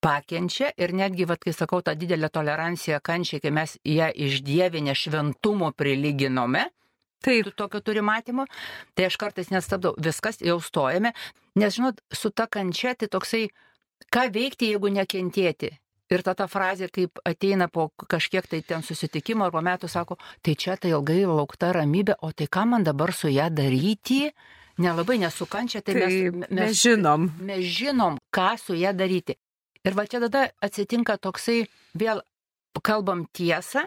pakenčia ir netgi, vad, kai sakau, tą didelę toleranciją kančiai, kai mes ją išdievinę šventumo prilyginome, Taip. Tokio turi matymo. Tai aš kartais nestabdau, viskas, jau stojame. Nes, žinot, su ta kančia tai toksai, ką veikti, jeigu nekentėti. Ir ta ta frazė, kaip ateina po kažkiek tai ten susitikimo ar po metų, sako, tai čia tai ilgai laukta ramybė, o tai ką man dabar su ją daryti? Nelabai nesukančia, tai mes, mes, mes žinom. Mes žinom, ką su ją daryti. Ir va čia tada atsitinka toksai, vėl kalbam tiesą,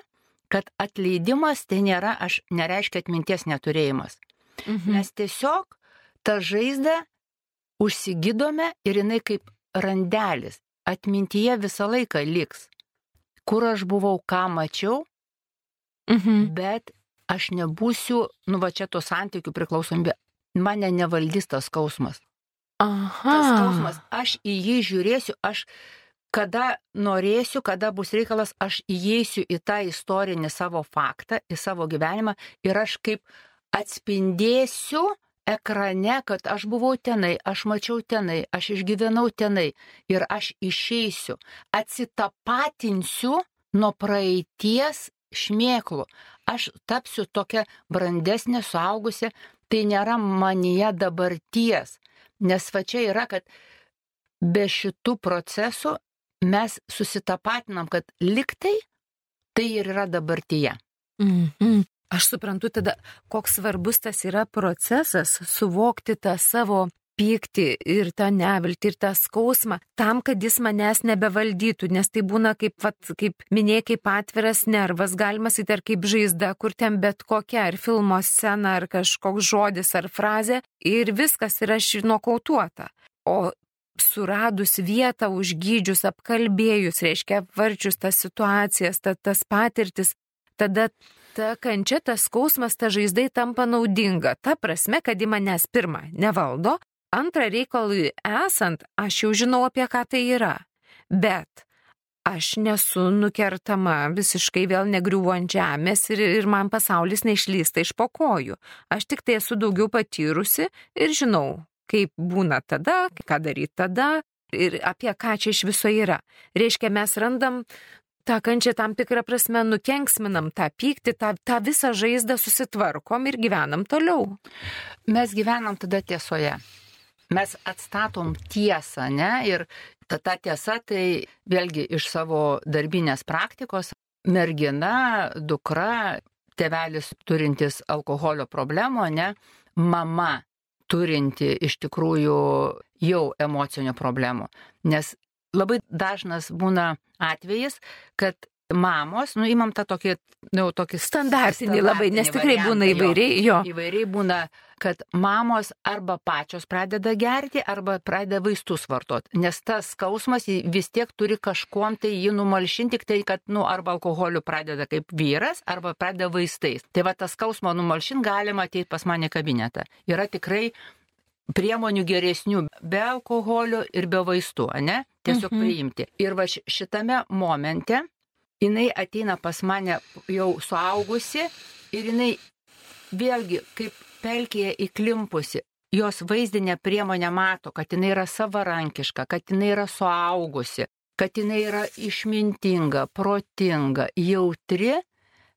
kad atleidimas tai nėra, aš nereiškia atminties neturėjimas. Mhm. Mes tiesiog tą žaizdą užsigydome ir jinai kaip randelis atmintyje visą laiką liks. Kur aš buvau, ką mačiau, mhm. bet aš nebūsiu, nu va čia to santykių priklausomybė, mane nevaldys tas skausmas. Aha. Tas skausmas, aš į jį žiūrėsiu, aš kada norėsiu, kada bus reikalas, aš įeisiu į tą istorinį savo faktą, į savo gyvenimą ir aš kaip atspindėsiu ekrane, kad aš buvau tenai, aš mačiau tenai, aš išgyvenau tenai ir aš išeisiu, atsitapatinsiu nuo praeities šmėklų. Aš tapsiu tokia brandesnė, suaugusi, tai nėra manyje dabarties. Nes va čia yra, kad be šitų procesų mes susitapatinam, kad liktai tai ir yra dabartyje. Mm -hmm. Aš suprantu tada, koks svarbus tas yra procesas suvokti tą savo pyktį ir tą neviltį ir tą skausmą, tam, kad jis manęs nebevaldytų, nes tai būna kaip, vat, kaip minėjai, kaip atviras nervas, galima sakyti, ar kaip žaizda, kur ten bet kokia, ar filmo scena, ar kažkoks žodis, ar frazė, ir viskas yra nokautuota. O suradus vietą, užgydžius, apkalbėjus, reiškia, apvarčius tas situacijas, ta, tas patirtis, tada ta kančia, tas skausmas, ta žaizdai tampa naudinga. Ta prasme, kad į manęs pirmą nevaldo, Antra reikalui esant, aš jau žinau apie ką tai yra. Bet aš nesu nukertama, visiškai vėl negriuvu ant žemės ir, ir man pasaulis neišlysta iš pokojų. Aš tik tai esu daugiau patyrusi ir žinau, kaip būna tada, ką daryti tada ir apie ką čia iš viso yra. Reiškia, mes randam tą kančią tam tikrą prasme nukenksminam, tą pyktį, tą, tą visą žaizdą susitvarkom ir gyvenam toliau. Mes gyvenam tada tiesoje mes atstatom tiesą, ne? Ir ta, ta tiesa tai vėlgi iš savo darbinės praktikos mergina, dukra, tevelis turintis alkoholio problemų, ne? Mama turinti iš tikrųjų jau emocinių problemų. Nes labai dažnas būna atvejis, kad mamos, nu, imam tą tokį, nu, tokį standartinį labai, nes tikrai variantą, būna įvairiai, jo. jo. Įvairiai būna, kad mamos arba pačios pradeda gerti, arba pradeda vaistus vartoti, nes tas skausmas vis tiek turi kažkuom tai jį numalšinti, tik tai, kad, nu, arba alkoholiu pradeda kaip vyras, arba pradeda vaistais. Tai va tas skausmo numalšinti galima ateiti pas mane kabinetą. Yra tikrai priemonių geresnių be alkoholio ir be vaistų, ne? Tiesiog mhm. priimti. Ir va šitame momente jinai ateina pas mane jau suaugusi ir jinai vėlgi kaip pelkėje įklimpusi. Jos vaizdinė priemonė mato, kad jinai yra savarankiška, kad jinai yra suaugusi, kad jinai yra išmintinga, protinga, jautri,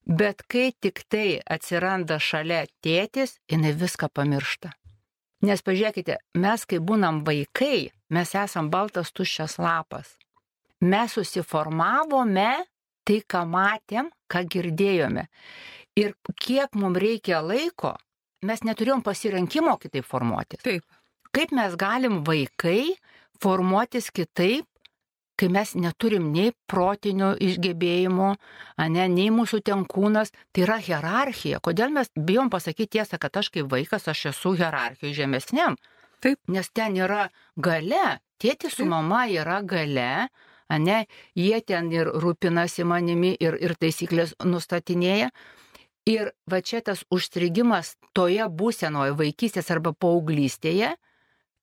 bet kai tik tai atsiranda šalia tėtis, jinai viską pamiršta. Nes pažiūrėkite, mes kai būnam vaikai, mes esam baltas tuščias lapas. Mes susiformavome tai, ką matėm, ką girdėjome. Ir kiek mums reikia laiko, mes neturėjom pasirinkimo kitaip formuotis. Taip. Kaip mes galim vaikai formuotis kitaip, kai mes neturim nei protinių išgebėjimų, ne, nei mūsų tenkūnas, tai yra hierarchija. Kodėl mes bijom pasakyti tiesą, kad aš kaip vaikas, aš esu hierarchijai žemesniam? Taip. Nes ten yra gale, tėtis su mama yra gale, ne, jie ten ir rūpinasi manimi ir, ir taisyklės nustatinėja. Ir va čia tas užstrigimas toje būsenoje vaikystės arba paauglystėje,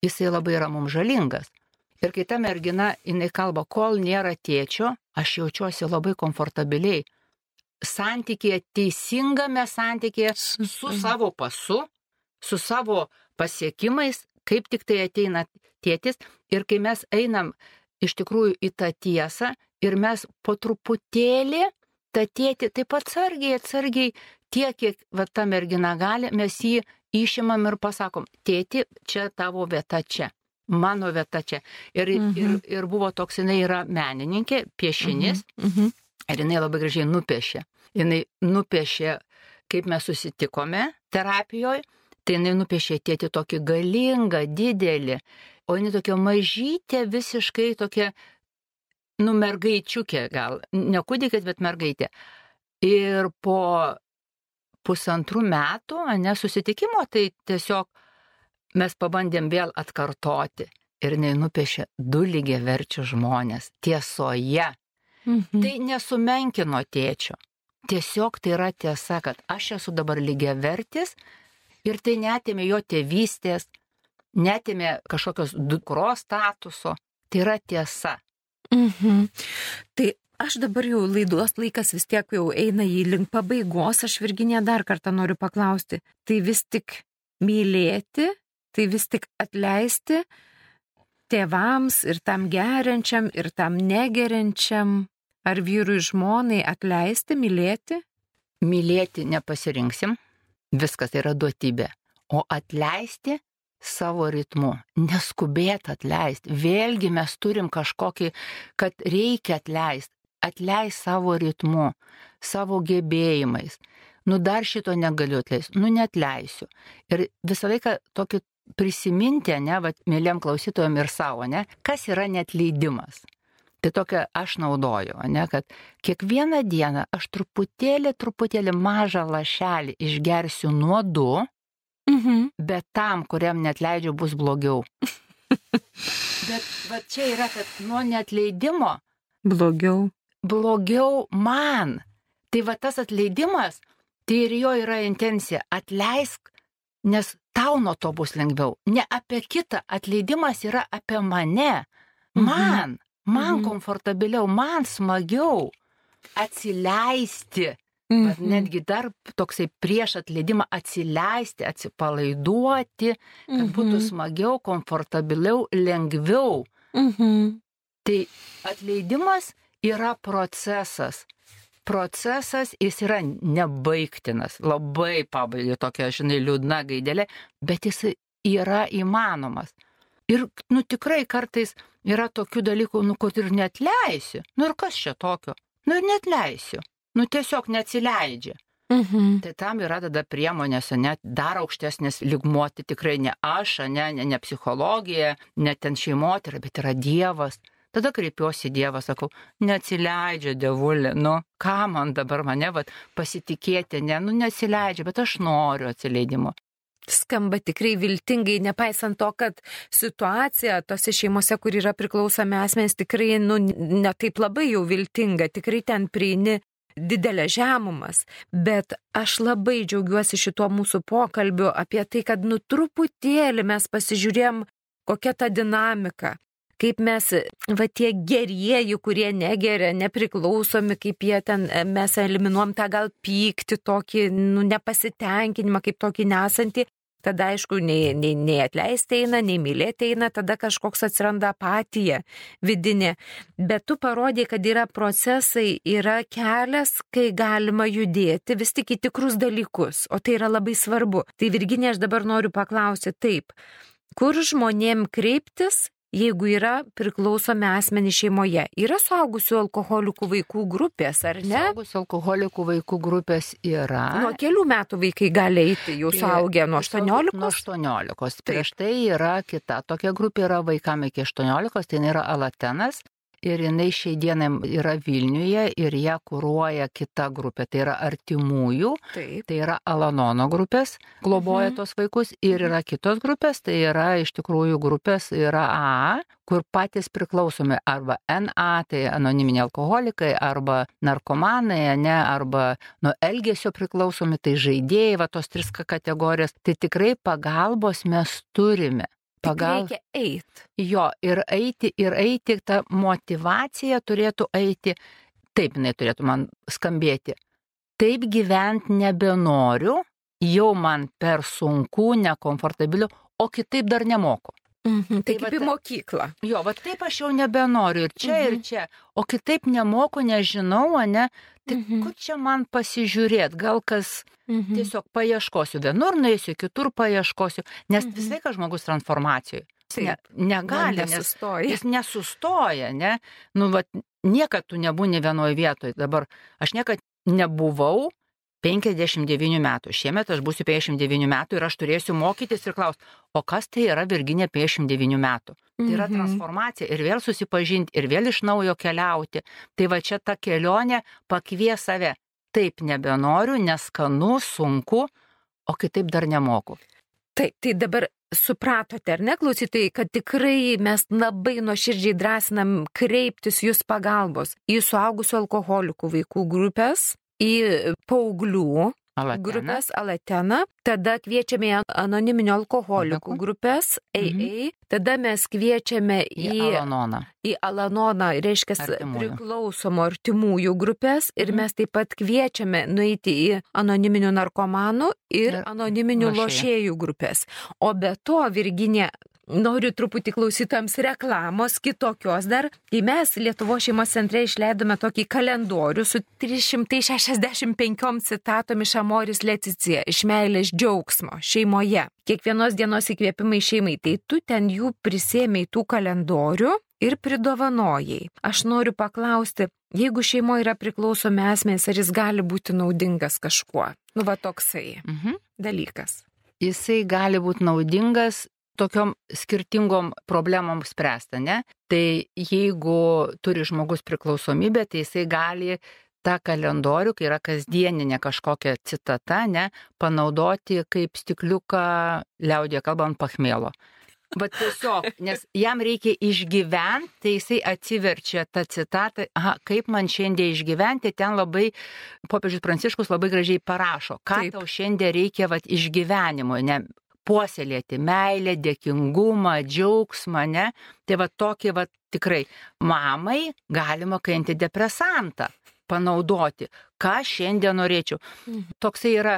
jisai labai yra mums žalingas. Ir kai ta mergina, jinai kalba, kol nėra tėčio, aš jaučiuosi labai komfortabiliai. Santykėje, teisingame santykėje su savo pasu, su savo pasiekimais, kaip tik tai ateina tėtis. Ir kai mes einam iš tikrųjų į tą tiesą ir mes po truputėlį tą tėtį taip atsargiai, atsargiai, tiek, kiek va, ta mergina gali, mes jį išimam ir pasakom, tėti, čia tavo vieta čia, mano vieta čia. Ir, mhm. ir, ir buvo toks, jinai yra menininkė, piešinis, mhm. Mhm. ir jinai labai gražiai nupiešė. Jinai nupiešė, kaip mes susitikome terapijoje, tai jinai nupiešė tėti tokį galingą, didelį o jinai tokia mažytė, visiškai tokia, nu, mergaičiukė gal, ne kūdikis, bet mergaitė. Ir po pusantrų metų, ne susitikimo, tai tiesiog mes pabandėm vėl atkartoti. Ir jinai nupiešė du lygiai verčių žmonės tiesoje. Mhm. Tai nesumenkino tėčio. Tiesiog tai yra tiesa, kad aš esu dabar lygiai vertis ir tai netėmė jo tėvystės, netimė kažkokios dukros statuso. Tai yra tiesa. Mhm. Tai aš dabar jau laidos laikas vis tiek jau eina į link pabaigos, aš Virginė dar kartą noriu paklausti. Tai vis tik mylėti, tai vis tik atleisti tėvams ir tam geriančiam, ir tam negeriančiam, ar vyrui žmonai atleisti, mylėti? Mylėti nepasirinksim, viskas yra duotybė. O atleisti savo ritmu, neskubėt atleisti. Vėlgi mes turim kažkokį, kad reikia atleisti. Atleis savo ritmu, savo gebėjimais. nu dar šito negaliu atleisti, nu netleisiu. Ir visą laiką tokį prisiminti, ne, va, mėlyam klausytojom ir savo, ne, kas yra netleidimas. Tai tokia aš naudoju, ne, kad kiekvieną dieną aš truputėlį, truputėlį mažą lašelį išgersiu nuodu, mhm. bet tam, kuriam net leidžiu, bus blogiau. <laughs> bet va čia yra, kad nuo netleidimo blogiau. Blogiau man. Tai va tas atleidimas, tai ir jo yra intencija. Atleisk, nes tau nuo to bus lengviau. Ne apie kitą. Atleidimas yra apie mane. Mhm. Man. Mhm. Man mhm. komfortabiliau, man smagiau atsileisti. Mhm. Bet netgi dar toksai prieš atleidimą atsileisti, atsipalaiduoti, kad mhm. būtų smagiau, komfortabiliau, lengviau. Mhm. Tai atleidimas yra procesas. Procesas jis yra nebaigtinas, labai pabaigė tokia, žinai, liūdna gaidelė, bet jis yra įmanomas. Ir, nu, tikrai kartais yra tokių dalykų, nu, kad ir net leisiu. Nu, ir kas čia tokio? Nu, ir net leisiu. Nu, tiesiog neatsileidžia. Mhm. Tai tam yra tada priemonės, net dar aukštesnis ligmuoti, tikrai ne aš, ne, ne, ne psichologija, ne ten šeimotyra, bet yra Dievas. Tada kreipiuosi Dievą, sakau, neatsileidžia dievulė, nu, ką man dabar mane, vat, pasitikėti, ne, nu, neatsileidžia, bet aš noriu atsileidimo skamba tikrai viltingai, nepaisant to, kad situacija tose šeimose, kur yra priklausomi asmenys, tikrai nu, netaip labai jau viltinga, tikrai ten prieini didelė žemumas, bet aš labai džiaugiuosi šituo mūsų pokalbiu apie tai, kad nu truputėlį mes pasižiūrėjom, kokia ta dinamika, kaip mes, va tie gerieji, kurie negeria, nepriklausomi, kaip jie ten, mes eliminuom tą gal pyktį, tokį nu, nepasitenkinimą, kaip tokį nesantį, tada aišku, nei, nei, nei atleisti eina, nei mylėti eina, tada kažkoks atsiranda apatija vidinė. Bet tu parodė, kad yra procesai, yra kelias, kai galima judėti vis tik į tikrus dalykus, o tai yra labai svarbu. Tai Virginė, aš dabar noriu paklausyti taip, kur žmonėm kreiptis, jeigu yra priklausomi asmenys šeimoje. Yra suaugusių alkoholikų vaikų grupės, ar ne? Suaugusių alkoholikų vaikų grupės yra. Nuo kelių metų vaikai gali eiti, jau suaugę nuo 18? Nuo 18. Prieš tai yra kita tokia grupė, yra vaikam iki 18, tai yra Alatenas ir jinai šiai dienai yra Vilniuje ir ją kūruoja kita grupė, tai yra artimųjų, Taip. tai yra Alanono grupės, globoja mhm. tos vaikus ir yra kitos grupės, tai yra iš tikrųjų grupės yra A, kur patys priklausomi arba NA, tai anoniminiai alkoholikai, arba narkomanai, ne, arba nuo elgesio priklausomi, tai žaidėjai, va tos tris kategorijas, tai tikrai pagalbos mes turime pagal... Reikia eiti. Jo, ir eiti, ir eiti, ta motivacija turėtų eiti, taip jinai turėtų man skambėti. Taip gyventi nebenoriu, jau man per sunku, nekomfortabiliu, o kitaip dar nemoku. Mhm, tai kaip į mokyklą. Jo, va taip aš jau nebenoriu ir čia, mhm. ir čia. O kitaip nemoku, nežinau, ne, tai mhm. kur čia man pasižiūrėti, gal kas mhm. tiesiog paieškosiu, vienur nueisiu, kitur paieškosiu, nes mhm. visai ką žmogus transformacijoje. Ne, negali, nesustoja. Nes, jis nesustoja, ne? Nu, va, niekad tu nebūni vienoje vietoje. Dabar aš niekad nebuvau 59 metų. Šiemet aš būsiu 59 metų ir aš turėsiu mokytis ir klausti, o kas tai yra Virginė 59 metų? Tai yra mhm. transformacija ir vėl susipažinti, ir vėl iš naujo keliauti. Tai va čia ta kelionė pakvies save. Taip nebenoriu, neskanu, sunku, o kitaip dar nemoku. Taip, tai dabar supratote, ar ne, klausytojai, kad tikrai mes labai nuoširdžiai drąsinam kreiptis jūs pagalbos į suaugusių alkoholikų vaikų grupės, į paauglių Alatena. grupės Alatena, tada kviečiame į anoniminio alkoholikų Alekų. grupės AA, mhm. tada mes kviečiame į, į Alanoną. Į Alanoną, reiškia, artimųjų. priklausomų artimųjų grupės ir mhm. mes taip pat kviečiame nueiti į anoniminių narkomanų ir, ir anoniminių lošėjų. lošėjų grupės. O be to, Virginė, noriu truputį klausytams reklamos kitokios dar. Tai mes Lietuvo šeimos centre išleidome tokį kalendorių su 365 citatom iš Amoris Leticija, iš meilės džiaugsmo šeimoje. Kiekvienos dienos įkvėpimai šeimai, tai tu ten jų prisėmiai tų kalendorių ir pridovanojai. Aš noriu paklausti, jeigu šeimoje yra priklausomi asmenys, ar jis gali būti naudingas kažkuo. Nu, va toksai Mhm. dalykas. Jisai gali būti naudingas tokiom skirtingom problemom spręsti, ne? Tai jeigu turi žmogus priklausomybę, tai jisai gali tą kalendorių, kai yra kasdieninė kažkokia citata, ne, panaudoti kaip stikliuką liaudė kalbant pachmėlo. Bet tiesiog, nes jam reikia išgyventi, tai jisai atsiverčia tą citatą, aha, kaip man šiandien išgyventi, ten labai, popiežius Pranciškus labai gražiai parašo, ką Taip. tau šiandien reikia vat, išgyvenimo, ne, puoselėti meilę, dėkingumą, džiaugsmą, ne? Tai va tokį va tikrai mamai galima kai antidepresantą panaudoti. Ką šiandien norėčiau? Mhm. Toksai yra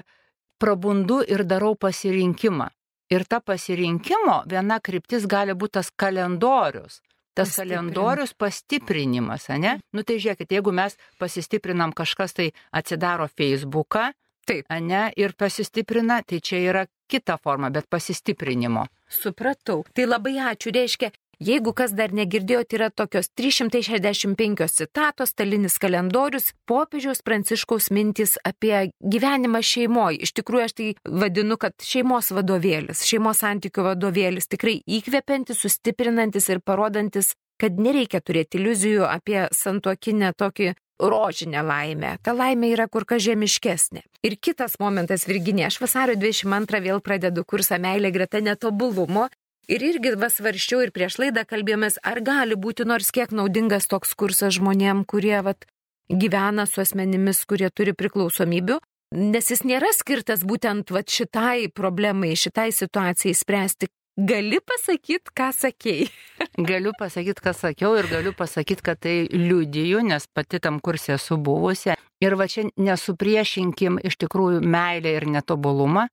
prabundu ir darau pasirinkimą. Ir ta pasirinkimo viena kryptis gali būti tas kalendorius. Tas Pastiprint. kalendorius pastiprinimas, ne? Nu tai žiūrėkit, jeigu mes pasistiprinam kažkas tai atsidaro Facebooką, Taip. ne, ir pasistiprina, tai čia yra kita forma, bet pasistiprinimo. Supratau. Tai labai ačiū. Reiškia, jeigu kas dar negirdėjo, tai yra tokios 365 citatos, stalinis kalendorius, popiežiaus pranciškaus mintys apie gyvenimą šeimoje. Iš tikrųjų, aš tai vadinu, kad šeimos vadovėlis, šeimos santykių vadovėlis tikrai įkvepiantis, sustiprinantis ir parodantis, kad nereikia turėti iliuzijų apie santuokinę tokį rožinę laimę. Ta laimė yra kur kas žemiškesnė. Ir kitas momentas, Virginė, aš vasario 22 vėl pradedu kursą meilė greta netobulumo. Ir irgi vasvarščiau ir prieš laidą kalbėjomės, ar gali būti nors kiek naudingas toks kursas žmonėm, kurie vat, gyvena su asmenimis, kurie turi priklausomybių, nes jis nėra skirtas būtent vat, šitai problemai, šitai situacijai spręsti. Gali pasakyti, ką sakėjai? <laughs> Galiu pasakyti, ką sakiau ir galiu pasakyti, kad tai liudiju, nes pati tam kursė esu buvusi. Ir va čia nesupriešinkim iš tikrųjų meilę ir netobulumą.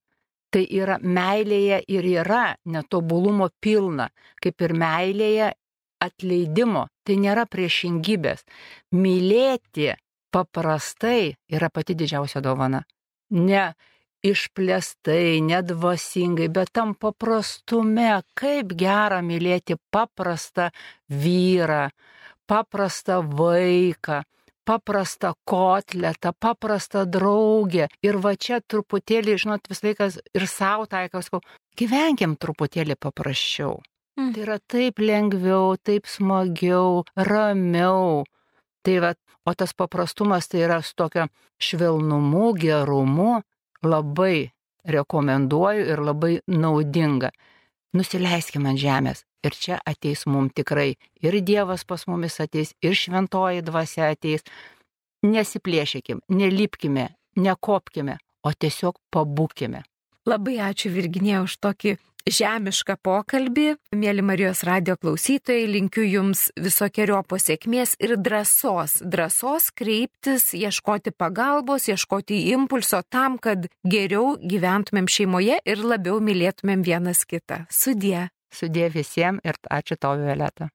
Tai yra meilėje ir yra netobulumo pilna, kaip ir meilėje atleidimo. Tai nėra priešingybės. Mylėti paprastai yra pati didžiausia dovana. Ne išplėstai, nedvasingai, bet tam paprastume, kaip gera mylėti paprastą vyrą, paprastą vaiką, paprastą kotletą, paprastą draugę. Ir va čia truputėlį, žinot, vis laikas ir savo taikas, gyvenkim truputėlį paprasčiau. Mm. Tai yra taip lengviau, taip smagiau, ramiau. Tai va, o tas paprastumas tai yra su tokia švelnumu, gerumu labai rekomenduoju ir labai naudinga. Nusileiskime ant žemės ir čia ateis mums tikrai ir Dievas pas mumis ateis, ir šventoji dvasia ateis. Nesiplėšykim, nelipkime, nekopkime, o tiesiog pabūkime. Labai ačiū Virginė už tokį žemišką pokalbį. Mėly Marijos radio klausytojai, linkiu Jums visokiojo pasiekmės ir drąsos. Drąsos kreiptis, ieškoti pagalbos, ieškoti impulso tam, kad geriau gyventumėm šeimoje ir labiau mylėtumėm vienas kitą. Sudie. Sudė visiems ir ačiū tau, Violeta.